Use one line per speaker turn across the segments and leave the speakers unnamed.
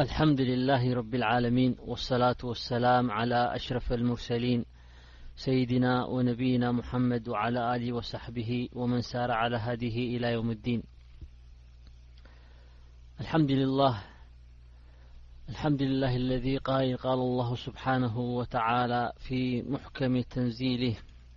ال لر اعماصلةوالسلامعلىر المرسلينسدنا ونبينامحمدوعلى له وصحبه ومن سار علىيهإلىيوم الدينالمدله ايقال الله سبحانه وتعالى في مم نزيل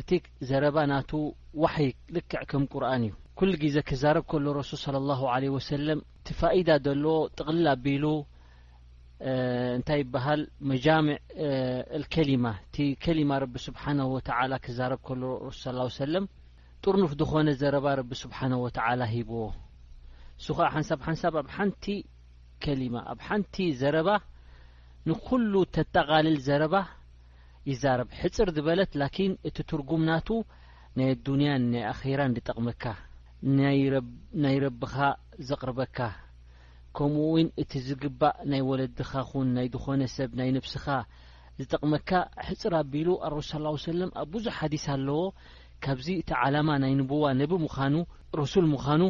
እቲ ዘረባ ናቱ ዋሕይ ልክዕ ከም ቁርን እዩ ኩሉ ግዜ ክዛረብ ከሎ ረሱል صለ ላሁ ለ ወሰለም እቲ ፋኢዳ ዘለዎ ጥቕልል ኣቢሉ እንታይ ይበሃል መጃምዕ ልከሊማ እቲ ከሊማ ረቢ ስብሓነ ወተዓላ ክዛረብ ከሎ ረሱ ስ ሰለም ጥርኑፍ ዝኾነ ዘረባ ረቢ ስብሓነ ወተዓላ ሂብዎ እሱ ከዓ ሓንሳብ ሓንሳብ ኣብ ሓንቲ ከሊማ ኣብ ሓንቲ ዘረባ ንኩሉ ተጠቓልል ዘረባ ይዛረብ ሕጽር ዝበለት ላኪን እቲ ትርጉም ናቱ ናይ ኣዱንያን ናይ ኣኼራን ድጠቅመካ ናይ ረብኻ ዘቅርበካ ከምኡ ዊን እቲ ዝግባእ ናይ ወለድኻ ኩን ናይ ድኾነ ሰብ ናይ ነብስኻ ዝጠቅመካ ሕጽር ኣቢሉ ኣረሱል ሰላሁ ሰለም ኣብ ብዙሕ ሓዲስ ኣለዎ ካብዚ እቲ ዓላማ ናይ ንቡዋ ነቢ ምዃኑ ረሱል ምዃኑ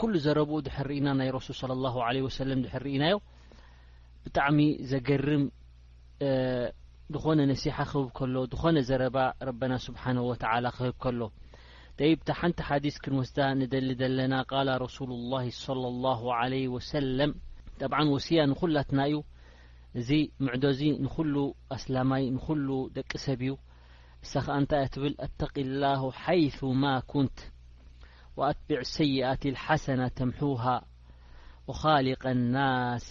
ኩሉ ዘረብኡ ድሕር ሪኢና ናይ ረሱል ሰለላሁ ዓለይሂ ወሰለም ድሕር ሪኢናዮ ብጣዕሚ ዘገርም ዝኾነ ነሲሓ ክህብ ከሎ ዝኾነ ዘረባ ረበና ስብሓን ወተላ ክህብ ከሎ ይብ ታ ሓንቲ ሓዲስ ክንወስዳ ንደሊ ዘለና ቃላ ረሱሉ ላ ለ ላ ለ ወሰለም ጠብዓ ወስያ ንኹላትና እዩ እዚ ምዕዶ እዚ ንኹሉ ኣስላማይ ንኹሉ ደቂ ሰብ እዩ እሳ ከዓ እንታይ እያ ትብል ኣተቂ ላሁ ሓይث ማ ኩንት ወኣትቢዕ ሰይኣት ሓሰና ተምሑሃ ወኻሊቀ ናሲ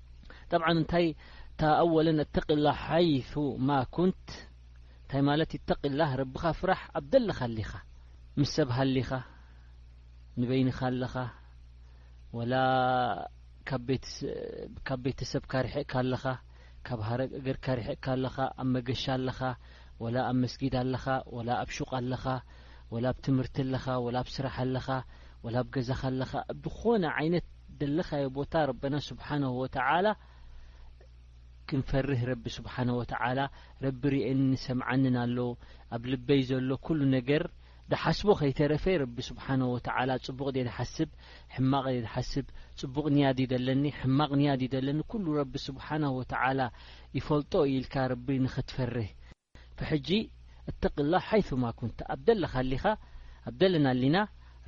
ጠብዓ እንታይ እታ ኣወለን እተቂላ ሓይሱ ማ ኩንት እንታይ ማለት እተቂላ ረብኻ ፍራሕ ኣብ ዘለኻ ኣሊኻ ምስ ሰብ ሃሊኻ ንበይንኻ ኣለኻ ወላ ካብ ቤተሰብካ ርሕቕካ ኣለኻ ካብ ሃረግ እገርካ ርሕቕካ ኣለኻ ኣብ መገሻ ኣለኻ ወላ ኣብ መስጊድ ኣለኻ ወላ ኣብ ሹቅ ኣለኻ ወላ ብ ትምህርቲ ኣለኻ ወላ ብ ስራሕ ኣለኻ ወላ ብ ገዛኻ ኣለኻ ብ ዝኾነ ዓይነት ደለኻዮ ቦታ ረበና ስብሓነ ወተዓላ ክንፈርህ ረቢ ስብሓነ ወተዓላ ረቢ ርእየኒ ሰምዓንን ኣሎ ኣብ ልበይ ዘሎ ኩሉ ነገር ድሓስቦ ከይተረፈ ረቢ ስብሓነ ወተዓላ ጽቡቕ ድየ ድሓስብ ሕማቕ ድየ ድሓስብ ጽቡቕ ንያ ድዩ ደለኒ ሕማቕ ንያ ድዩ ደለኒ ኩሉ ረቢ ስብሓነ ወተዓላ ይፈልጦ ኢልካ ረቢ ንኽትፈርህ ብሕጂ እተቂላህ ሓይሱማ ኩንተ ኣብ ደለኻ ኣሊኻ ኣብ ደለና ኣሊና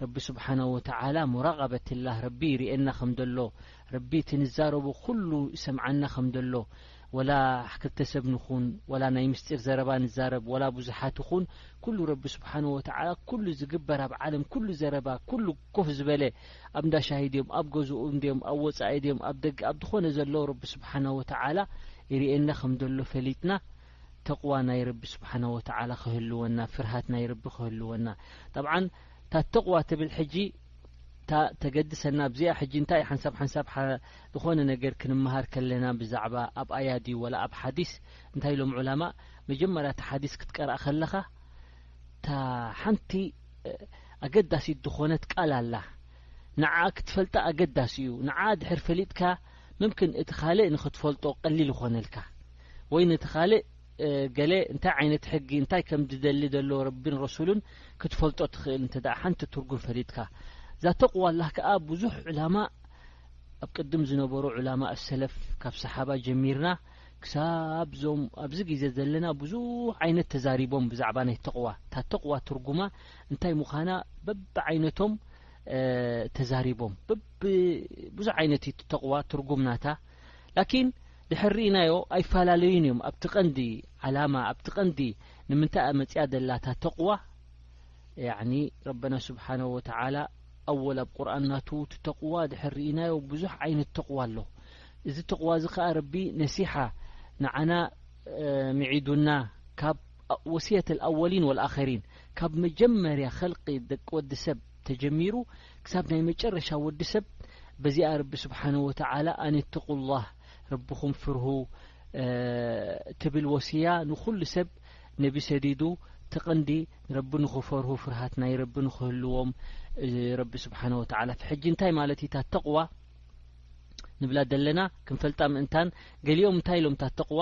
ረቢ ሱብሓነሁ ወተዓላ ሙራቀበቲላህ ረቢ ይሪኤና ከም ደሎ ረቢ እቲ ንዛረቦ ኩሉ ይሰምዓና ከም ደሎ ወላ ክልተ ሰብ ንኹን ወላ ናይ ምስጢር ዘረባ ንዛረብ ወላ ብዙሓት ይኹን ኩሉ ረቢ ሱብሓነሁ ወተዓላ ኩሉ ዝግበር ኣብ ዓለም ኩሉ ዘረባ ኩሉ ኮፍ ዝበለ ኣብ እንዳ ሻሂ ድዮም ኣብ ገዝኡ እንድዮም ኣብ ወጻኢ ድዮም ኣብ ደገ ኣብ ዝኾነ ዘሎ ረቢ ሱብሓነሁ ወተዓላ ይሪኤና ከም ደሎ ፈሊጥና ተቅዋ ናይ ረቢ ስብሓን ወተዓላ ክህልወና ፍርሃት ናይ ረቢ ክህልወና ጠብዓ እታ ተቕዋ ትብል ሕጂ እታ ተገድሰና ኣብዚኣ ሕጂ እንታይ ሓንሳብ ሓንሳብ ዝኾነ ነገር ክንምሃር ከለና ብዛዕባ ኣብ ኣያድ እዩ ወላ ኣብ ሓዲስ እንታይ ኢሎም ዑላማ መጀመርያ እቲ ሓዲስ ክትቀርኣ ከለኻ እታ ሓንቲ ኣገዳሲት ዝኾነት ቃል ኣላ ንዓ ክትፈልጣ ኣገዳሲ እዩ ንዓ ድሕር ፈሊጥካ ምምክን እቲ ካልእ ንክትፈልጦ ቀሊል ይኾነልካ ወይ ነቲ ካልእ ገለ እንታይ ዓይነት ሕጊ እንታይ ከም ዝደሊ ዘሎ ረቢን ረሱሉን ክትፈልጦ ትኽእል እንተ ሓንቲ ትርጉም ፈሊጥካ እዛ ተቕዋ ኣላህ ከዓ ብዙሕ ዕላማ ኣብ ቅድም ዝነበሩ ዕላማ ኣሰለፍ ካብ ሰሓባ ጀሚርና ክሳብ ዞም ኣብዚ ግዜ ዘለና ብዙሕ ዓይነት ተዛሪቦም ብዛዕባ ናይ ተቕዋ እታ ተቕዋ ትርጉማ እንታይ ምዃና በብዓይነቶም ተዛሪቦም ብብዙሕ ዓይነት ዩ ተቕዋ ትርጉም ናታ ላኪን ድሕር ርኢናዮ ኣይፈላለዩን እዮም ኣብቲ ቀንዲ ዓላማ ኣብቲ ቀንዲ ንምንታይ ኣ መፅኣ ዘላታ ተቕዋ ያኒ ረበና ስብሓነ ወተላ ኣወል ኣብ ቁርን ናቱ እቲ ተቕዋ ድሕር ርኢናዮ ብዙሕ ዓይነት ተቕዋ ኣሎ እዚ ተቕዋ እዚ ከዓ ረቢ ነሲሓ ንዓና ምዒዱና ካብ ወስየት ኣወሊን ወልኣኸሪን ካብ መጀመርያ ኸልቂ ደቂ ወዲ ሰብ ተጀሚሩ ክሳብ ናይ መጨረሻ ወዲ ሰብ በዚኣ ረቢ ስብሓን ወተዓላ ኣንትቁላህ ረብኹም ፍርሁ ትብል ወስያ ንኹሉ ሰብ ነቢ ሰዲዱ ተቐንዲ ንረቢ ንኽፈርሁ ፍርሃት ናይ ረቢ ንኽህልዎም ረቢ ስብሓን ወተዓላ ፍሕጂ እንታይ ማለት እታ ተቕዋ ንብላ ደለና ክንፈልጣ ምእንታን ገሊኦም እንታይ ኢሎም እታ ተቕዋ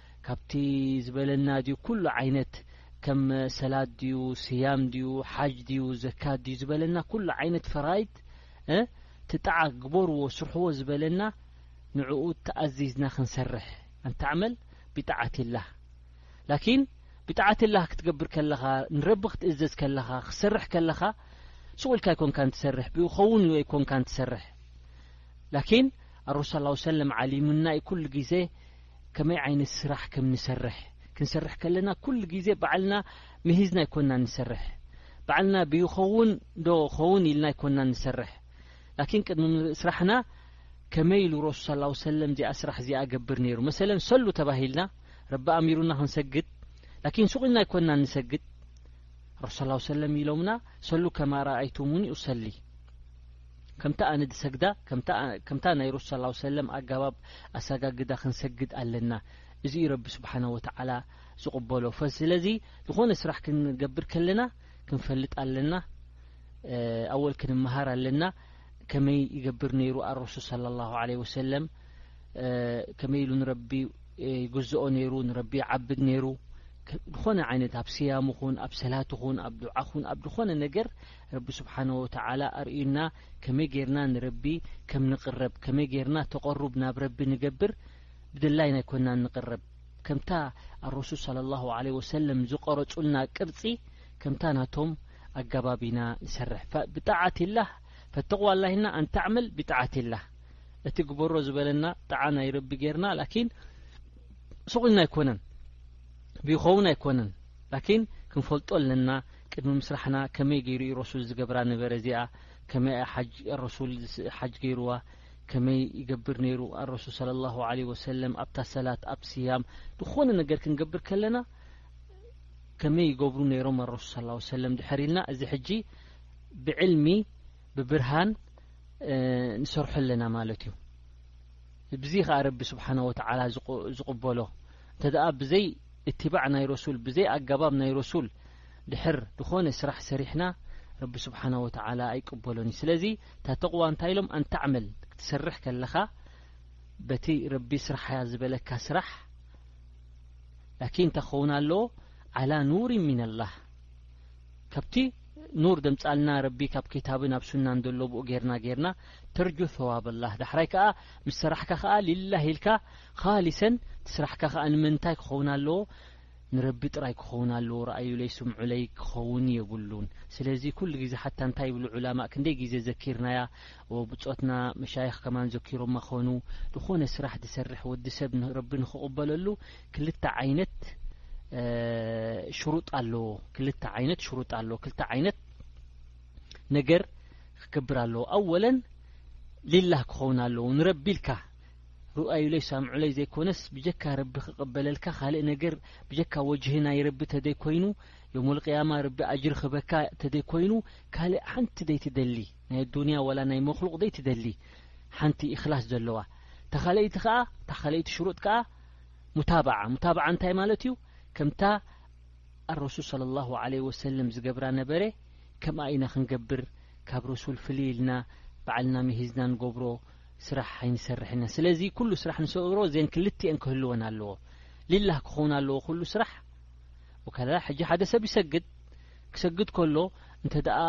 ካብቲ ዝበለና ድዩ ኩሉ ዓይነት ከም ሰላት ድዩ ስያም ድዩ ሓጅ ድዩ ዘካት ድዩ ዝበለና ኩሉ ዓይነት ፈራይት ትጣዓ ግበርዎ ስርሕዎ ዝበለና ንዕኡ ተኣዚዝና ክንሰርሕ ኣንተዕመል ብጣዓትላህ ላኪን ብጣዓትላህ ክትገብር ከለኻ ንረቢ ክትእዘዝ ከለኻ ክትሰርሕ ከለኻ ስቁኢልካ ኣይኮንካን ትሰርሕ ብኸውን እዩ ኣይኮንካን ትሰርሕ ላኪን ኣሮሱ ስ ሰለም ዓሊሙና ኩሉ ግዜ ከመይ ዓይነት ስራሕ ከም ንሰርሕ ክንሰርሕ ከለና ኩሉ ግዜ ባዕልና ምሂዝና ኣይኮንና ንሰርሕ ባዕልና ብይኸውን ዶ ኸውን ኢልና ኣይኮንና ንሰርሕ ላኪን ቅድሚ ምስራሕና ከመይ ኢሉ ረሱል ስ ላ ሰለም እዚኣ ስራሕ እዚኣ ገብር ነይሩ መሰለን ሰሉ ተባሂልና ረቢ ኣሚሩና ክንሰግድ ላኪን ሱቕ ኢልና ኣይኮንና ንሰግድ ረሱል ስ ሰለም ኢሎምና ሰሉ ከማ ረኣይቱሙኒ ኡሰሊ ከምታ ኣነ ዝሰግዳ ከምታ ናይ ረሱ ስ ሰለም ኣጋባብ ኣሰጋግዳ ክንሰግድ ኣለና እዚ ዩ ረቢ ስብሓና ወተዓላ ዝቕበሎ ስለዚ ዝኾነ ስራሕ ክንገብር ከለና ክንፈልጥ ኣለና ኣወል ክንመሃር ኣለና ከመይ ይገብር ነይሩ ኣረሱ ስ ለ ወሰለም ከመይ ኢሉ ንረቢ ይግዝኦ ነይሩ ንረቢ ይዓብድ ነይሩ ዝኾነ ዓይነት ኣብ ስያም ኹን ኣብ ሰላት ኹን ኣብ ድዓ ኹን ኣብ ዝኾነ ነገር ረቢ ስብሓን ወተዓላ ኣርእዩና ከመይ ጌርና ንረቢ ከም ንቕረብ ከመይ ጌርና ተቐሩብ ናብ ረቢ ንገብር ብድላይና ኣይኮናን ንቕረብ ከምታ ኣረሱል صለ ላሁ ለ ወሰለም ዝቐረጹልና ቅርጺ ከምታ ናቶም ኣጋባቢና ንሰርሕ ብጣዓትላህ ፈተቕዋላሂና ኣንተዕመል ብጣዓትላህ እቲ ግበሮ ዝበለና ጣዓ ናይ ረቢ ጌርና ላኪን ሱቕልና ኣይኮነን ብይኸውን ኣይኮነን ላኪን ክንፈልጦ ኣለና ቅድሚ ምስራሕና ከመይ ገይሩ እዩ ረሱል ዝገብራ ነበረ እዚኣ ከመይ እያ ሓጅ ረሱል ሓጅ ገይሩዋ ከመይ ይገብር ነይሩ ኣረሱል صለ ላሁ ለ ወሰለም ኣብታ ሰላት ኣብ ስያም ዝኾነ ነገር ክንገብር ከለና ከመይ ይገብሩ ነይሮም ኣረሱል ስ ሰለም ድሕር ኢልና እዚ ሕጂ ብዕልሚ ብብርሃን ንሰርሖ ኣለና ማለት እዩ ብዚ ከኣ ረቢ ስብሓን ወተዓላ ዝቕበሎ እንተደኣ ብዘይ እትባዕ ናይ ረሱል ብዘይ ኣጋባብ ናይ ረሱል ድሕር ድኾነ ስራሕ ሰሪሕና ረቢ ስብሓና ወተዓላ ኣይቅበሎን እዩ ስለዚ እታ ተቕዋ እንታይ ኢሎም ኣንታዕመል ክትሰርሕ ከለኻ በቲ ረቢ ስራሕያ ዝበለካ ስራሕ ላኪን እንታይ ክኸውን ኣለዎ ዓላ ኑር ሚንላህ ካብቲ ኑር ደምፃልና ረቢ ካብ ክታብን ናብ ሱናን ዘሎ ብኡ ጌርና ጌርና ተርጁ ተዋብላህ ዳሕራይ ከዓ ምስ ሰራሕካ ከዓ ሊላህ ኢልካ ኻሊሰን እቲ ስራሕካ ከኣ ንምንታይ ክኸውን ኣለዎ ንረቢ ጥራይ ክኸውን ኣለዎ ረኣዩለይ ስምዑለይ ክኸውን የብሉን ስለዚ ኩሉ ግዜ ሓታ እንታይ ይብሉ ዑላማእ ክንደይ ግዜ ዘኪርናያ እወ ብጾትና መሻይኽ ከማን ዘኪሮማ ኾኑ ዝኾነ ስራሕ ዝሰርሕ ወዲ ሰብ ንረቢ ንኽቕበለሉ ክልተ ዓይነት ሽሩጥ ኣለዎ ክልተ ዓይነት ሽሩጥ ኣለዎ ክልተ ዓይነት ነገር ክክብር ኣለዎ ኣወለን ሊላህ ክኸውን ኣለዎ ንረቢ ኢልካ ርኣዩለይ ሳምዑለይ ዘይኮነስ ብጀካ ረቢ ክቅበለልካ ካልእ ነገር ብጀካ ወጅሂ ናይ ረቢ ተደይ ኮይኑ ዮሙልቅያማ ረቢ ኣጅሪ ክበካ ተደይ ኮይኑ ካልእ ሓንቲ ደይ ትደሊ ናይ ኣዱንያ ዋላ ናይ መክሉቅ ደይ ትደሊ ሓንቲ ኢክላስ ዘለዋ ታካለይቲ ከኣ ታካለይቲ ሽሩጥ ከኣ ሙታባዓ ሙታባዓ እንታይ ማለት እዩ ከምታ ኣረሱል ስለ ላሁ ለህ ወሰለም ዝገብራ ነበረ ከምኣ ኢና ክንገብር ካብ ረሱል ፍልይ ኢልና በዓልና ምሂዝና ንገብሮ ስራሕ ኣይንሰርሕን ኢና ስለዚ ኩሉ ስራሕ ንሰግሮ እዘን ክልቲኤን ክህልወን ኣለዎ ሊላህ ክኸውን ኣለዎ ኩሉ ስራሕ ወከዛ ሕጂ ሓደ ሰብ ይሰግድ ክሰግድ ከሎ እንተ ደኣ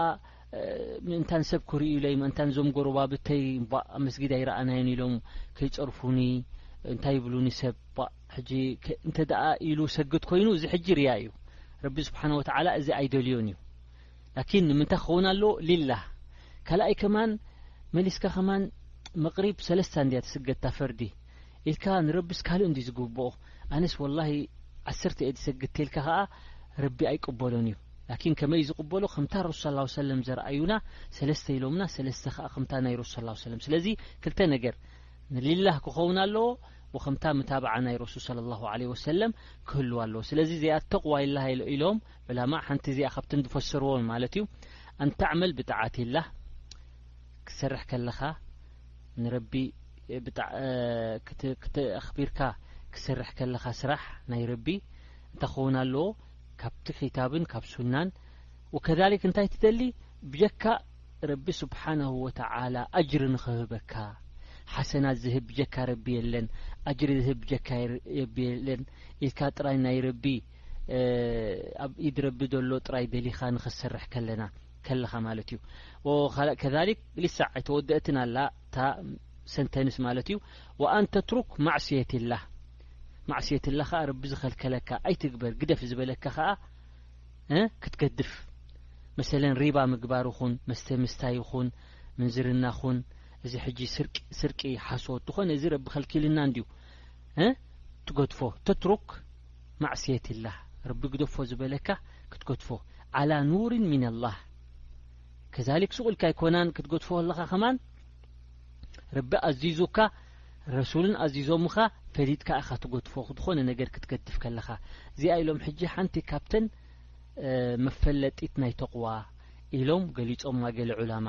ምእንታን ሰብ ክርእዩለይ ምእንታን እዞም ጎረባብተይ ባ መስጊድ ኣይረኣናዮን ኢሎም ከይጸርፉኒ እንታይ ይብሉኒ ሰብ ባ ሕጂ እንተ ደኣ ኢሉ ሰግድ ኮይኑ እዚ ሕጂ ርያ እዩ ረቢ ስብሓን ወተዓላ እዚ ኣይደልዮን እዩ ላኪን ንምንታይ ክከውን ኣለዎ ሊላህ ካላኣይ ከማን መሊስካ ከማን መቅሪብ ሰለስታ እንድያ ትስገድ እታ ፈርዲ ኢልካ ንረብስ ካልእ እንድዩ ዝግብኦ ኣነስ ወላሂ ዓሰርተ እየ ዝሰግድ ተልካ ከኣ ረቢ ኣይቅበሎን እዩ ላኪን ከመይ ዝቅበሎ ከምታ ረሱል ሰለላሁ ሰለም ዘርኣዩና ሰለስተ ኢሎምና ሰለስተ ከኣ ከምታ ናይ ረሱል ሰለላሁ ሰለም ስለዚ ክልተ ነገር ንሊላህ ክኸውን ኣለዎ ወከምታ ምታብዓ ናይ ረሱል ሰለላሁ ዐለይሂ ወሰለም ክህልዎ ኣለዎ ስለዚ እዚኣ ተቅዋ ኢላሃ ኢሎም ዕላማእ ሓንቲ እዚኣ ካብተን ዝፈሰርዎን ማለት እዩ ኣንተዕመል ብጣዓትላህ ክትሰርሕ ከለኻ ንረቢ ኣኽቢርካ ክትሰርሕ ከለኻ ስራሕ ናይ ረቢ እንታይ ክኸውን ኣለዎ ካብቲ ክታብን ካብ ሱናን ወከሊክ እንታይ ትደሊ ብጀካ ረቢ ስብሓነ ወተላ ኣጅሪ ንክህበካ ሓሰናት ዝህብ ብጀካ ረቢ የለን ኣጅሪ ዝህብ ብጀካ ረቢ የለን ኢልካ ጥራይ ናይ ረቢ ኣብ ኢድ ረቢ ዘሎ ጥራይ ደሊኻ ንክሰርሕ ከለና ከለኻ ማለት እዩ ከሊክ ሊሳዕ ኣይተወደእትን ኣላ እታ ሰንተንስ ማለት እዩ ወኣን ተትሩክ ማዕስየት ላ ማዕስየት ላ ከዓ ረቢ ዝኸልከለካ ኣይትግበር ግደፍ ዝበለካ ከዓ ክትገድፍ መሰለን ሪባ ምግባር ይኹን መስተ ምስታይ ይኹን ምንዝርና ኹን እዚ ሕጂ ስርቂ ሓሶት ዝኾነ እዚ ረቢ ከልኪልና እንድዩ ትገድፎ ተትሩክ ማዕስየት ላህ ረቢ ግደፎ ዝበለካ ክትገድፎ ዓላ ኑርን ምና ላህ ከዛሊክ ስቁልካ ኣይኮናን ክትገድፎ ኣለኻ ከማን ረቢ ኣዚዙካ ረሱልን ኣዚዞምኻ ፈሊጥካ ኢኻ ትገድፎ ዝኾነ ነገር ክትገድፍ ከለኻ እዚኣ ኢሎም ሕጂ ሓንቲ ካብተን መፈለጢት ናይ ተቕዋ ኢሎም ገሊጾማ ገለ ዑላማ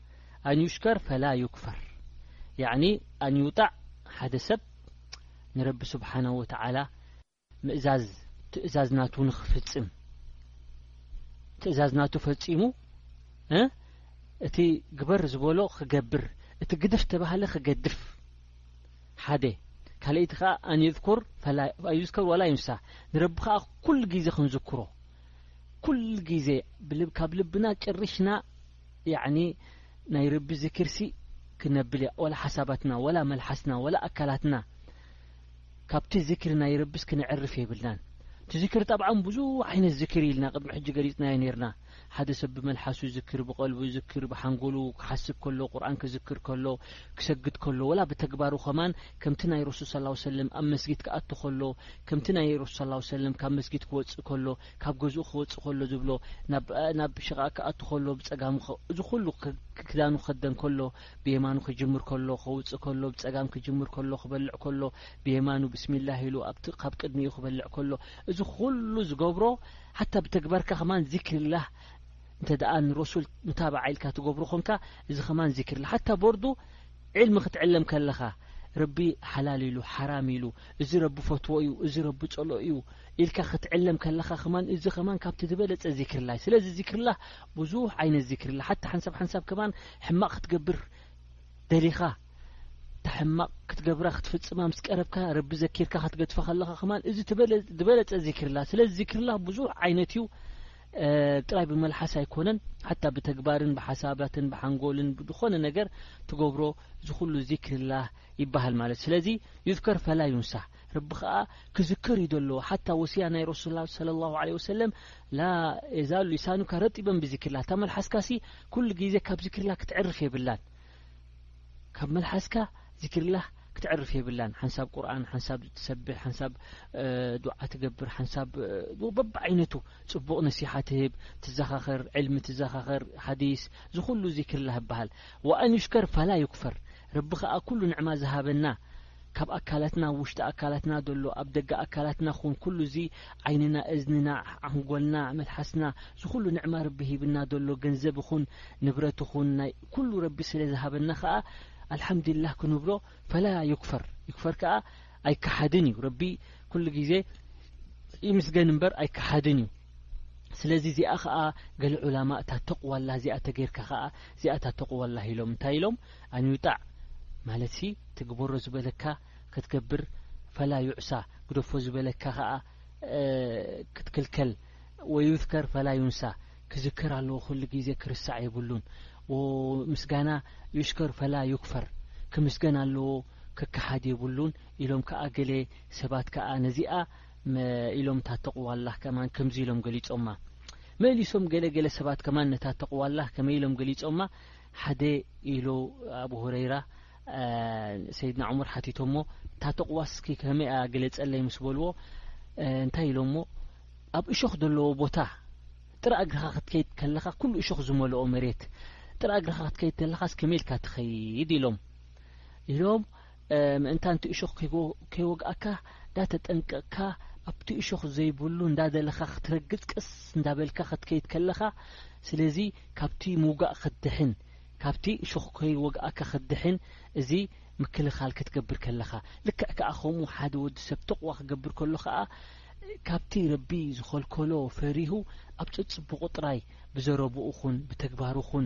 ኣንዩሽከር ፈላ ዩክፈር ያዕኒ ኣንዩጣዕ ሓደ ሰብ ንረቢ ስብሓናሁ ወተዓላ ምእዛዝ ትእዛዝ ናቱ ንኽፍጽም ትእዛዝ ናቱ ፈጺሙ እቲ ግበር ዝበሎ ክገብር እቲ ግድፍ ተባህለ ክገድፍ ሓደ ካልኣይቲ ከዓ ኣንዝኩር ኣዩዝከር ዋላ ዩንሳ ንረቢ ከዓ ኩሉ ግዜ ክንዝክሮ ኩሉ ግዜ ካብ ልብና ጭርሽና ያዕኒ ናይ ረቢ ዝክርሲ ክነብል እያ ወላ ሓሳባትና ወላ መልሓስና ወላ ኣካላትና ካብቲ ዝክሪ ናይ ረብስ ክነዕርፍ የብልናን እቲ ዝክሪ ጠብዓን ብዙ ዓይነት ዝክሪ ኢልና ቅድሚ ሕጂ ገሊጽናዮ ነርና ሓደ ሰብ ብመልሓሱ ዝክር ብቐልቡ ዝክር ብሓንጎሉ ክሓስብ ከሎ ቁርን ክዝክር ከሎ ክሰግድ ከሎ ወላ ብተግባሩ ከማን ከምቲ ናይ ረሱል ስ ሰለም ኣብ መስጊድ ክኣቱ ከሎ ከምቲ ናይ ረሱል ስ ሰለም ካብ መስጊድ ክወፅእ ከሎ ካብ ገዝኡ ክወጽእ ከሎ ዝብሎ፣ ናብ ናብ ሸቃ ክኣቱ ከሎ ብጸጋሙ ከ እዚ ኩሉ ክዳኑ ክክደን ከሎ ብየማኑ ክጅምር ከሎ ከውጽእ ከሎ ብጸጋም ክጅምር ከሎ ክበልዕ ከሎ ብየማኑ ብስሚላህ ኢሉ ኣብቲ ካብ ቅድሚኡ ክበልዕ ከሎ እዚ ኩሉ ዝገብሮ ሓታ ብተግባርካ ከማን ዚክሪላህ እንተ ደኣ ንረሱል ሙታባዓ ኢልካ ትገብሮ ኮንካ እዚ ከማን ዚክሪላህ ሓታ ቦርዱ ዕልሚ ክትዕለም ከለኻ ረቢ ሓላል ኢሉ ሓራም ኢሉ እዚ ረቢ ፈትዎ እዩ እዚ ረቢ ጸልኦ እዩ ኢልካ ክትዕለም ከለኻ ከማን እዚ ከማን ካብቲ ዝበለጸ ዚክርላ እዩ ስለዚ ዚክርላ ብዙሕ ዓይነት ዚክርላ ሓታ ሓንሳብ ሓንሳብ ከማን ሕማቕ ክትገብር ደሊኻ እታ ሕማቕ ክትገብራ ክትፍጽማ ምስ ቀረብካ ረቢ ዘኪርካ ክትገድፋ ከለኻ ከማን እዚ ዝበለጸ ዚክርላ ስለዚ ዚክርላ ብዙሕ ዓይነት እዩ ጥራይ ብመልሓስ ኣይኮነን ሓታ ብተግባርን ብሓሳባትን ብሓንጎልን ዝኾነ ነገር ትገብሮ ዝኹሉ ዚክርላ ይበሃል ማለት ስለዚ ዩዝከር ፈላ ዩንሳ ረቢ ከኣ ክዝከር እዩ ደለዎ ሓታ ወሲያ ናይ ረሱል ሰለላሁ ዐለይሂ ወሰለም ላ የዛሉ ሊሳኑካ ረጢበን ብዚክሪላህ እታ መልሓስካሲ ኩሉ ግዜ ካብ ዚክሪላህ ክትዕርፍ የብላን ካብ መልሓስካ ዚክሪላህ ክትዕርፍ የብላን ሓንሳብ ቁርን ሓንሳብ ትሰብሕ ሓንሳብ ዱዓ ትገብር ሓንሳብ በብዓይነቱ ፅቡቅ ነሲሓ ትህብ ትዘኻኸር ዕልሚ ትዘኻኸር ሓዲስ ዝኩሉ ዚክርላ ይበሃል ወኣን ዩሽከር ፋላ ዩክፈር ረቢ ከዓ ኩሉ ንዕማ ዝሃበና ካብ ኣካላትና ኣብ ውሽጢ ኣካላትና ዘሎ ኣብ ደገ ኣካላትና ክኹን ኩሉ እዚ ዓይንና እዝንና ዓንጎልና መልሓስና ዝኹሉ ንዕማ ረቢ ሂብና ዘሎ ገንዘብ ይኹን ንብረት ይኹን ናይ ኩሉ ረቢ ስለ ዝሃበና ከኣ ኣልሓምድላህ ክንብሎ ፈላ ዩክፈር ዩክፈር ከኣ ኣይከሓድን እዩ ረቢ ኩሉ ግዜ ይምስገን እምበር ኣይከሓድን እዩ ስለዚ እዚኣ ከኣ ገለ ዑላማ እታ ተቕዋላ እዚኣ ተገይርካ ከኣ እዚኣ እታ ተቕዋላ ኢሎም እንታይ ኢሎም ኣንውጣዕ ማለትሲ ትግበሮ ዝበለካ ክትገብር ፈላዩዕሳ ግደፎ ዝበለካ ከኣ ክትክልከል ወዩዝከር ፈላዩንሳ ክዝከር ኣለዎ ኩሉ ግዜ ክርሳዕ የብሉን ወምስጋና ዩሽከር ፈላ ዩክፈር ክምስገን ኣለዎ ክከሓድ የብሉን ኢሎም ከኣ ገለ ሰባት ከኣ ነዚኣ ኢሎም እታ ተቅዋላህ ከማን ከምዚ ኢሎም ገሊጾማ መሊሶም ገለ ገለ ሰባት ከማን ነታ ተቅዋላህ ከመይ ኢሎም ገሊጾማ ሓደ ኢሉ ኣብ ሁረይራ ሰይድና ዑመር ሓቲቶሞ እታ ተቕዋስኪ ከመይ እያ ገለጸለይ ምስ በልዎ እንታይ ኢሎሞ ኣብ እሾኽ ዘለዎ ቦታ ጥራ እግርኻ ክትከይድ ከለኻ ኩሉ እሾኽ ዝመልኦ መሬት ጥራ እግርኻ ክትከይድ ከለኻስ ከመይ ኢልካ ትኸይድ ኢሎም ኢሎም ምእንታንቲ እሾኽ ከይወግኣካ ዳተጠንቀቕካ ኣብቲ እሾኽ ዘይብሉ እንዳደለኻ ክትረግጽ ቀስ እንዳበልካ ክትከይድ ከለኻ ስለዚ ካብቲ ምውጋእ ክትድሕን ካብቲ እሾኽ ከይወግኣካ ክትድሕን እዚ ምክልኻል ክትገብር ከለኻ ልክዕ ከኣ ከምኡ ሓደ ወዲ ሰብ ተቕዋ ክገብር ከሎ ከኣ ካብቲ ረቢ ዝኸልከሎ ፈሪሁ ኣብ ጸጽቡቑ ጥራይ ብዘረብኡ ኹን ብተግባሩ ኹን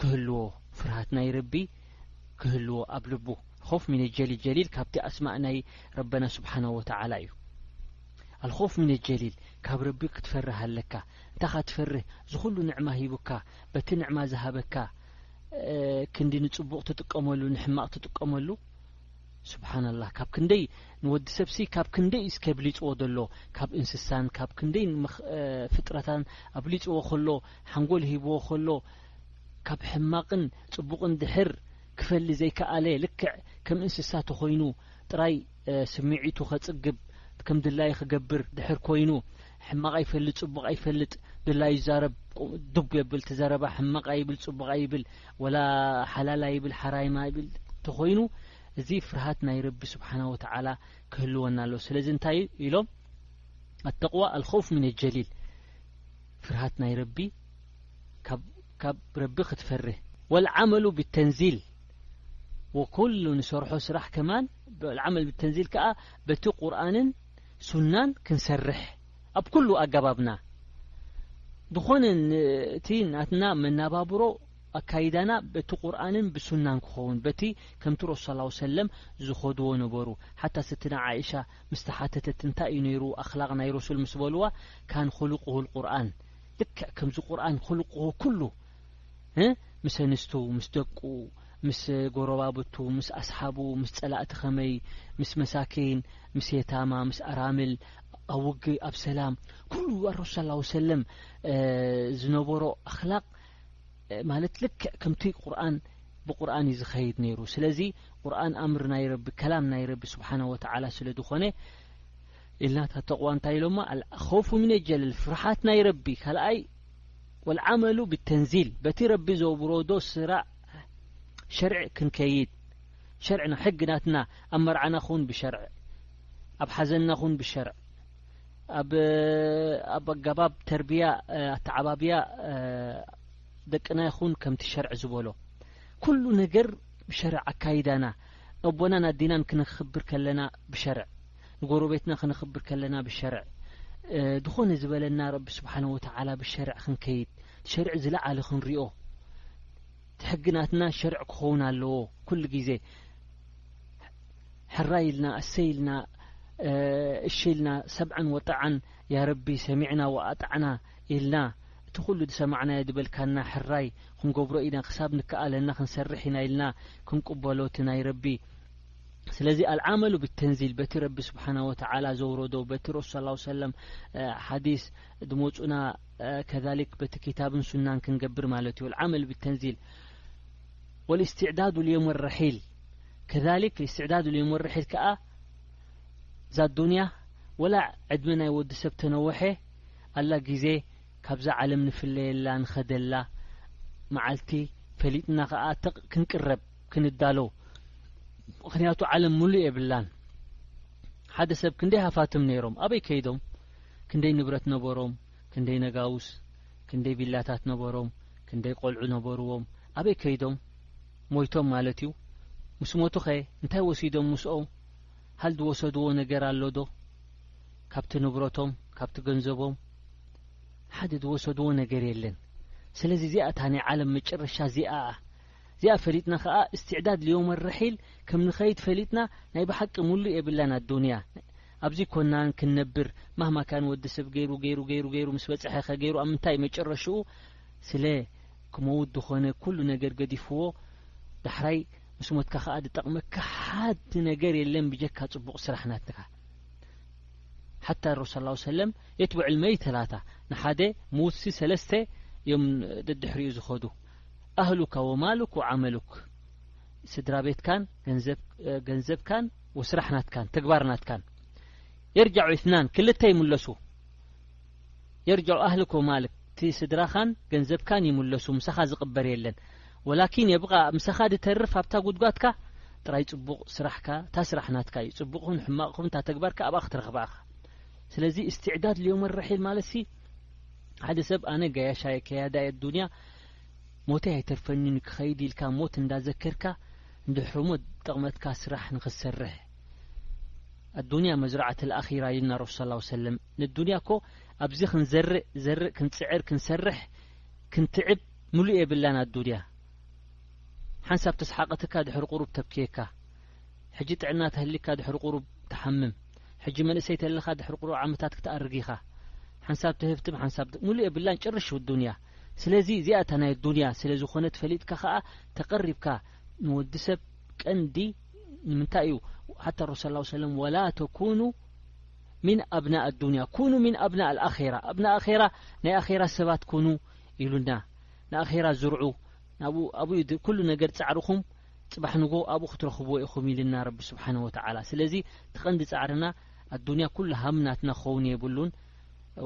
ክህልዎ ፍርሃት ናይ ረቢ ክህልዎ ኣብ ልቡ ኾፍ ሚን ጀሊል ጀሊል ካብቲ ኣስማእ ናይ ረበና ስብሓና ወተዓላ እዩ ኣልኾፍ ሚን ጀሊል ካብ ረቢ ክትፈርህ ኣለካ እንታኻ ትፈርህ ዝኹሉ ንዕማ ሂቡካ በቲ ንዕማ ዝሃበካ ክንዲ ንፅቡቕ ትጥቀመሉ ንሕማቕ ትጥቀመሉ ስብሓናላህ ካብ ክንደይ ንወዲ ሰብሲ ካብ ክንደይ እስከ ኣብሊፅዎ ዘሎ ካብ እንስሳን ካብ ክንደይ ፍጥረታን ኣብሊፅዎ ከሎ ሓንጎል ሂብዎ ከሎ ካብ ሕማቕን ጽቡቕን ድሕር ክፈሊ ዘይከኣለ ልክዕ ከም እንስሳ ተኾይኑ ጥራይ ስምዒቱ ከጽግብ ከም ድላዩ ክገብር ድሕር ኮይኑ ሕማቕ ኣይፈልጥ ጽቡቕ ኣይፈልጥ ድላዩ ይዛረብ ዱብ የብል ትዘረባ ሕማቕ ኣይብል ጽቡቕ ኣይብል ወላ ሓላል ኣይብል ሓራይማ ኣይብል ተኾይኑ እዚ ፍርሃት ናይ ረቢ ስብሓና ወተዓላ ክህልወና ኣሎ ስለዚ እንታይ ኢሎም ኣተቕዋ ኣልኸውፍ ምን ጀሊል ፍርሃት ናይ ረቢ ካብ ረቢ ክትፈርህ ወልዓመሉ ብተንዚል ወኩሉ ንሰርሖ ስራሕ ከማን ዓመል ብተንዚል ከዓ በቲ ቁርኣንን ሱናን ክንሰርሕ ኣብ ኩሉ ኣገባብና ዝኾነ እቲ ናትና መናባብሮ ኣካይዳና በቲ ቁርኣንን ብሱናን ክኸውን በቲ ከምቲ ረሱ ስ ሰለም ዝኸድዎ ነበሩ ሓታ ስትና ዓይሻ ምስ ተሓተተት እንታይ እዩ ነይሩ ኣኽላቕ ናይ ረሱል ምስ በልዋ ካን ኹሉቁሁ ልቁርኣን ልክዕ ከምዚ ቁርኣን ኹሉቁሁ ኩሉ እ ምስ ኣንስቱ ምስ ደቁ ምስ ጎረባብቱ ምስ ኣስሓቡ ምስ ጸላእቲ ከመይ ምስ መሳኪን ምስ የታማ ምስ ኣራምል ኣብ ውግእ ኣብ ሰላም ኩሉ ኣረሱ ስ ሰለም ዝነበሮ ኣኽላቕ ማለት ልክዕ ከምቲ ቁርን ብቁርን እዩ ዝኸይድ ነይሩ ስለዚ ቁርን ኣምር ናይ ረቢ ከላም ናይ ረቢ ስብሓና ወተዓላ ስለ ዝኾነ ኢልና እታ ተቕዋ እንታይ ኢሎማ ኣልኸውፉ ሚነ ጀለል ፍርሓት ናይ ረቢ ካልኣይ ወልዓመሉ ብተንዚል በቲ ረቢ ዘውብሮዶ ስራዕ ሸርዒ ክንከይድ ሸርዕና ሕግናትና ኣብ መርዓና ኹን ብሸርዕ ኣብ ሓዘንና ኹን ብሸርዕ ኣብ ኣብ ኣጋባብ ተርብያ ኣተዓባብያ ደቅና ይኹን ከምቲ ሸርዕ ዝበሎ ኩሉ ነገር ብሸርዕ ኣካይዳና ኣቦናን ኣዲናን ክነክብር ከለና ብሸርዕ ንጎረቤትና ክነክብር ከለና ብሸርዕ ዝኾነ ዝበለና ረቢ ስብሓን ወተዓላ ብሸርዕ ክንከይድ ሸርዒ ዝለዓለ ክንሪኦ እቲ ሕጊ ናትና ሸርዕ ክኸውን ኣለዎ ኩሉ ግዜ ሕራይ ኢልና እሰይ ኢልና እሺ ኢልና ሰብዐን ወጠዐን ያረቢ ሰሚዕና ወኣጣዕና ኢልና እቲ ኩሉ ዝሰማዕናዮ ዝበልካና ሕራይ ክንገብሮ ኢና ክሳብ ንከኣለና ክንሰርሕ ኢና ኢልና ክንቅበሎ እቲ ናይ ረቢ ስለዚ ኣልዓመሉ ብተንዚል በቲ ረቢ ስብሓና ወተዓላ ዘውረዶ በቲ ረሱ ስ ሰለም ሓዲስ ድመፁና ከዛሊክ በቲ ክታብን ሱናን ክንገብር ማለት እዩ ዓመል ብተንዚል ወልእስትዕዳዱ ልየም ረሒል ከዛሊክ እስትዕዳዱ ልየም ወረሒል ከዓ እዛ ኣዱንያ ወላ ዕድመ ናይ ወዲ ሰብ ተነወሐ ኣላ ግዜ ካብዛ ዓለም ንፍለየላ ንኸደላ መዓልቲ ፈሊጥና ከዓ ክንቅረብ ክንዳሎ ምክንያቱ ዓለም ሙሉእ የብላን ሓደ ሰብ ክንደይ ሃፋትም ነይሮም ኣበይ ከይዶም ክንደይ ንብረት ነበሮም፣ ክንደይ ነጋውስ፣ ክንደይ ቪላታት ነበሮም፣ ክንደይ ቆልዑ ነበርዎም፣ ኣበይ ከይዶም? ሞይቶም ማለት'ዩ። ምስ ሞቱ'ኸ እንታይ ወሲዶም ምስኦም? ሃል ዝወሰድዎ ነገር ኣሎዶ? ካብቲ ንብረቶም፣ ካብቲ ገንዘቦም ሓደ ዝወሰድዎ ነገር የለን። ስለዚ እዚኣ እታ ናይ ዓለም መጨረሻ እዚኣ'ያ። እዚኣ ፈሊጥና ከኣ እስትዕዳድ ልዮመል ረሒል ከም ንኸይድ ፈሊጥና ናይ ብሓቂ ምሉእ የብላን ኣዱንያ። ኣብዚ ኮናን ክንነብር ማህማ ካን ወዲ ሰብ ገይሩ ገይሩ ገይሩ ገይሩ ምስ በጸሐ ከ ገይሩ ኣብ ምንታይ መጨረሽኡ ስለ ክመውት ዝኾነ ኩሉ ነገር ገዲፍዎ ዳሕራይ ምስ ሞትካ ከኣ ዝጠቕመካ ሓንቲ ነገር የለን ብጀካ ጽቡቕ ስራሕ ናትካ ሓታ ረሱል ስ ሰለም የትብዕ ልመይ ተላታ ንሓደ ምውትሲ ሰለስተ እዮም ደድሕሪኡ ዝኸዱ ኣህሉካ ወማሉክ ወዓመሉክ ስድራ ቤትካን ገንዘብካን ወስራሕ ናትካን ተግባር ናትካን የርጃዑ ኢትናን ክልተ ይምለሱ የርጃዑ ኣህልክ ወማልክ እቲ ስድራኻን ገንዘብካን ይምለሱ ምሳኻ ዝቕበር የለን ወላኪን የብቓ ምሳኻ ድተርፍ ኣብታ ጉድጓትካ ጥራይ ጽቡቕ ስራሕካ እታ ስራሕ ናትካ እዩ ጽቡቕኹን ሕማቕኹን እታ ተግባርካ ኣብኣ ክትረኽባ ኢኻ ስለዚ እስትዕዳድ ልዮም ረሒል ማለት ሲ ሓደ ሰብ ኣነ ገያሻየ ከያዳየ ዱንያ ሞተይ ኣይተርፈንን ክኸይድ ኢልካ ሞት እንዳዘከርካ ንድሕሪ ሞት ዝጠቕመትካ ስራሕ ንኽትሰርሕ ኣዱንያ መዝረዓተል ኣኺራ ኢልና ረሱል ሰለላሁ ዐለይሂ ወሰለም ንዱንያ እኮ ኣብዚ ክንዘርእ ዘርእ ክንጽዕር ክንሰርሕ ክንትዕብ ምሉእ የብላን ኣዱንያ ሓንሳብ ተስሓቐትካ ድሕሪ ቁሩብ ተብክየካ ሕጂ ጥዕና ተህሊካ ድሕሪ ቁሩብ ትሓምም ሕጂ መንእሰይ ተለኻ ድሕሪ ቁሩብ ዓመታት ክትኣርግ ኢኻ ሓንሳብ ትህብትም ሓንሳብ ምሉእ የብላን ጭርሽ ዱንያ ስለዚ እዚኣ እታ ናይ ኣዱንያ ስለ ዝኾነት ፈሊጥካ ከኣ ተቀሪብካ ንወዲ ሰብ ቀንዲ ንምንታይ እዩ ሓታ ረሱል ሰለላሁ ሰለም ወላ ተኩኑ ሚን ኣብና ኣዱንያ ኩኑ ሚን ኣብና ኣልኣኼራ ኣብና ኣኼራ ናይ ኣኼራ ሰባት ኩኑ ኢሉና ንኣኼራ ዝርዑ ኣብኡ ኩሉ ነገር ጻዕርኹም ጽባሕ ንጎ ኣብኡ ክትረኽብዎ ኢኹም ኢልና ረቢ ስብሓን ወተዓላ ስለዚ ተቐንዲ ጻዕርና ኣዱንያ ኩሉ ሃምናትና ክኸውን የብሉን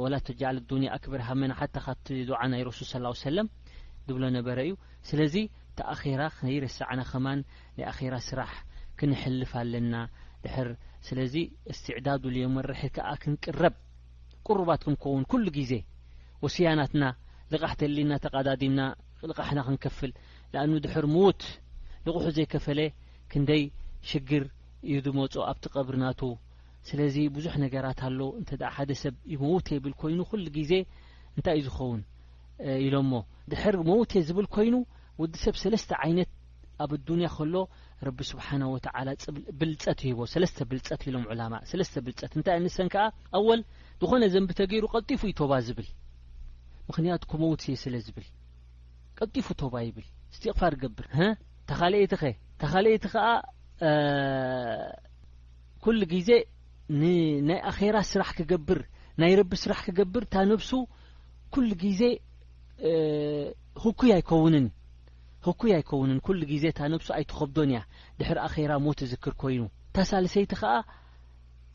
ወላ ተጃዓል ኣዱንያ ኣክበር ሃመና ሓታ ካብቲ ዱዓ ናይ ረሱል ስ ሰለም ዝብሎ ነበረ እዩ ስለዚ ተኣኼራ ከይረሳዕና ከማን ናይ ኣኼራ ስራሕ ክንሕልፍ ኣለና ድሕር ስለዚ እስትዕዳዱ ልየመርሒ ከኣ ክንቅረብ ቁሩባት ክንከውን ኩሉ ግዜ ወስያናትና ልቓሕ ተሊና ተቓዳዲምና ልቓሕና ክንከፍል ንኣኑ ድሕር ምዉት ልቑሑ ዘይከፈለ ክንደይ ሽግር እዩ ዝመፁ ኣብቲ ቀብሪ ናቱ ስለዚ ብዙሕ ነገራት ኣሎ እንተ ሓደ ሰብ ይመውቴ ብል ኮይኑ ኩሉ ግዜ እንታይ እዩ ዝኸውን ኢሎሞ ድሕር መውቴ ዝብል ኮይኑ ወዲ ሰብ ሰለስተ ዓይነት ኣብ ኣዱንያ ከሎ ረቢ ስብሓነ ወተዓላ ብልፀት ይህቦ ሰለስተ ብልፀት ኢሎም ዑላማ ሰለስተ ብልፀት እንታይ እንሰን ከዓ ኣወል ዝኾነ ዘንቢ ተገይሩ ቀልጢፉ እዩ ቶባ ዝብል ምክንያቱ ክመውትየ ስለ ዝብል ቀልጢፉ ቶባ ይብል እስትቕፋር ገብር ተኻልኤትኸ ተኻልኤቲ ከዓ ኩሉ ግዜ ንናይ ኣኼራ ስራሕ ክገብር ናይ ረቢ ስራሕ ክገብር እታ ነብሱ ኩሉ ግዜ ህኩይ ኣይከውንን ህኩይ ኣይከውንን ኩሉ ግዜ እታ ነብሱ ኣይትኸብዶን እያ ድሕሪ ኣኼራ ሞት ዝዝክር ኮይኑ እታ ሳልሰይቲ ከኣ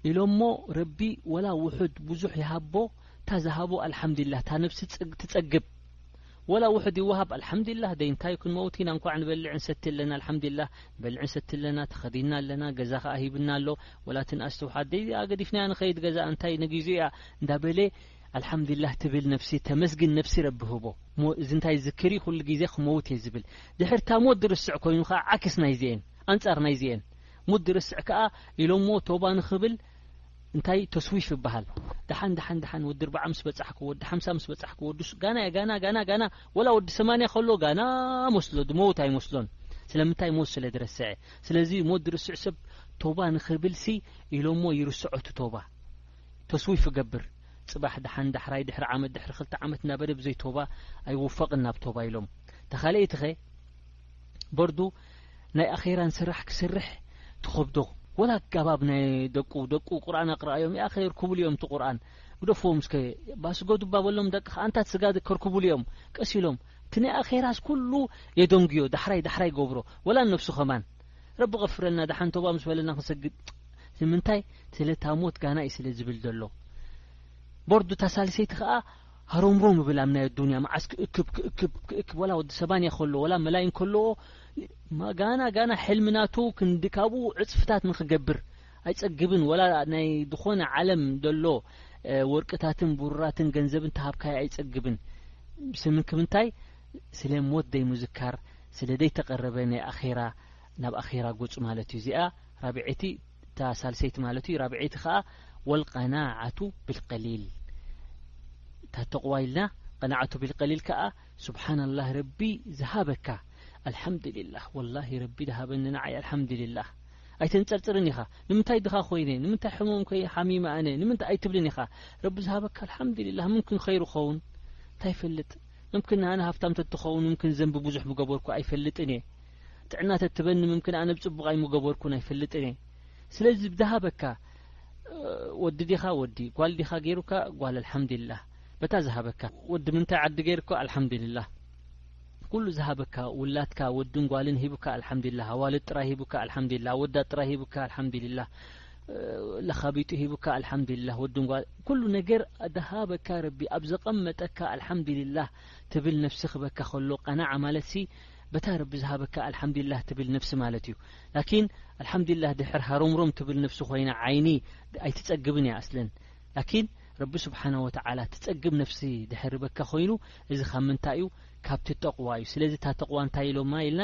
ኢሎሞ ረቢ ወላ ውሑድ ብዙሕ ይሃቦ እታ ዝሃቦ ኣልሓምዱሊላህ እታ ነብሲ ትጸግብ ወላ ውሑድ ይወሃብ ኣልሓምዲላህ ደይ እንታይ ክንመውት ኢና እንኳዕ ንበልዕ ንሰቲ ኣለና ኣልሓምዲላህ ንበልዕ ንሰቲ ኣለና ተኸዲንና ኣለና ገዛ ከኣ ሂብና ኣሎ ወላ እቲ ንኣስ ትውሓድ ደይ እዚኣ ገዲፍናያ ንኸይድ ገዛ እንታይ ነጊዙ እያ እንዳበለ ኣልሓምዲላህ ትብል ነፍሲ ተመስግን ነፍሲ ረቢ ህቦ እሞ እዚ እንታይ ዝክሪ ኩሉ ግዜ ክመውት እየ ዝብል ድሕር እታ ሞት ዝርስዕ ኮይኑ ከኣ ዓክስ ናይዚኤን ኣንጻር ናይዚኤን ሙት ዝርስዕ ከኣ ኢሎሞ ቶባ ንኽብል እንታይ ተስዊፍ ይበሃል ደሓን ደሓን ደሓን ወዲ ርብዓ ምስ በጻሕኩ ወዲ ሓምሳ ምስ በጻሕኩ ወዲ ጋና እየ ጋና ጋና ጋና ወላ ወዲ ሰማንያ ከሎ ጋና መስሎ ድመውት ኣይመስሎን ስለምንታይ ሞት ስለ ድረስዐ ስለዚ ሞት ድርስዕ ሰብ ቶባ ንኽብልሲ ኢሎሞ ይርስዖ እቲ ቶባ ተስዊፍ ይገብር ፅባሕ ደሓን ዳሕራይ ድሕሪ ዓመት ድሕሪ ክልተ ዓመት እናበለ ብዘይ ቶባ ኣይውፈቕን ናብ ቶባ ኢሎም ተኻልኤትኸ በርዱ ናይ ኣኼራን ስራሕ ክስርሕ ትኸብዶ ወላ ኣጋባብ ናይ ደቁ ደቁ ቁርኣን ኣቅርኣዮም ያኣኸ የርኩብሉ እዮም እቲ ቁርኣን ግደፍዎም እስከ እባ ስገዱ እባ በሎም ደቅኻ ኣንታት ስጋድ ከርኩብሉ እዮም ቀስ ኢሎም እቲ ናይ ኣኼራስ ኩሉ የደንጉዮ ዳሕራይ ዳሕራይ ገብሮ ወላ ነብሱ ከማን ረቢ ቀፍረልና ደሓን ቶባ ምስ በለና ክንሰግድ ንምንታይ ስለታ ሞት ጋና እዩ ስለ ዝብል ዘሎ ቦርዱ እታ ሳልሰይቲ ከዓ ሃሮምሮም እብል ኣብ ናይ ኣዱንያ መዓስ ክእክብ ክእክብ ክእክብ ወላ ወዲ ሰባንያ ከሎ ወላ መላይን ከሎ ጋና ጋና ሕልሚ ናቱ ክንዲ ካብኡ ዕፅፍታት ንክገብር ኣይፀግብን ወላ ናይ ዝኾነ ዓለም ዘሎ ወርቅታትን ቡሩራትን ገንዘብን ተሃብካይ ኣይፀግብን ስምንክ ምንታይ ስለ ሞት ደይ ምዝካር ስለ ደይ ተቐረበ ናይ ኣኼራ ናብ ኣኼራ ጎፁ ማለት እዩ እዚኣ ራብዐይቲ እታ ሳልሰይቲ ማለት እዩ ራብዐይቲ ከዓ ወልቀናዓቱ ብልቀሊል እታ ተቕዋ ኢልና ቀናዓቱ ብልቀሊል ከዓ ስብሓናላህ ረቢ ዝሃበካ ኣልሓምዱሊላህ ወላሂ ረቢ ድሃበኒ ንዓይ ኣልሓምዱሊላህ ኣይተንፀርፅርን ኢኻ ንምንታይ ድኻ ኮይነ ንምንታይ ሕሙም ኮይ ሓሚመ ኣነ ንምንታይ ኣይትብልን ኢኻ ረቢ ዝሃበካ ኣልሓምዱሊላህ ምንክን ኸይሩ ኸውን እንታይ ይፈልጥ ምምክን ኣነ ሃፍታም ተትኸውን ምምክን ዘንቢ ብዙሕ ምገበርኩ ኣይፈልጥን እየ ጥዕና ተትበኒ ምምክን ኣነ ብጽቡቕ ኣይምገበርኩን ኣይፈልጥን እየ ስለዚ ብዝሃበካ ወዲ ዲኻ ወዲ ጓል ዲኻ ገይሩካ ጓል ኣልሓምዱሊላህ በታ ዝሃበካ ወዲ ምንታይ ዓዲ ገይሩካ ኣልሓምዱሊላህ ኩሉ ዝሃበካ ውላትካ ወድን ጓልን ሂቡካ ኣልሓምዱሊላህ ኣዋልድ ጥራይ ሂቡካ ኣልሓምዱሊላህ ኣወዳት ጥራይ ሂቡካ ኣልሓምዱሊላህ ለኻቢጡ ሂቡካ ኣልሓምዱሊላህ ወድን ጓል ኩሉ ነገር ኣድሃበካ ረቢ ኣብ ዘቐመጠካ ኣልሓምዱሊላህ ትብል ነፍሲ ክበካ ከሎ ቀናዓ ማለት ሲ በታ ረቢ ዝሃበካ ኣልሓምዱሊላህ ትብል ነፍሲ ማለት እዩ ላኪን ኣልሓምዱሊላህ ድሕር ሃሮምሮም ትብል ነፍሲ ኮይና ዓይኒ ኣይትጸግብን እያ ኣስለን ላኪን ረቢ ስብሓነ ወተዓላ ትጸግብ ነፍሲ ድሕር በካ ኮይኑ እዚ ካብ ምንታይ እዩ ካብቲ ተቕዋ እዩ ስለዚ እታ ተቕዋ እንታይ ኢሎማ ኢልና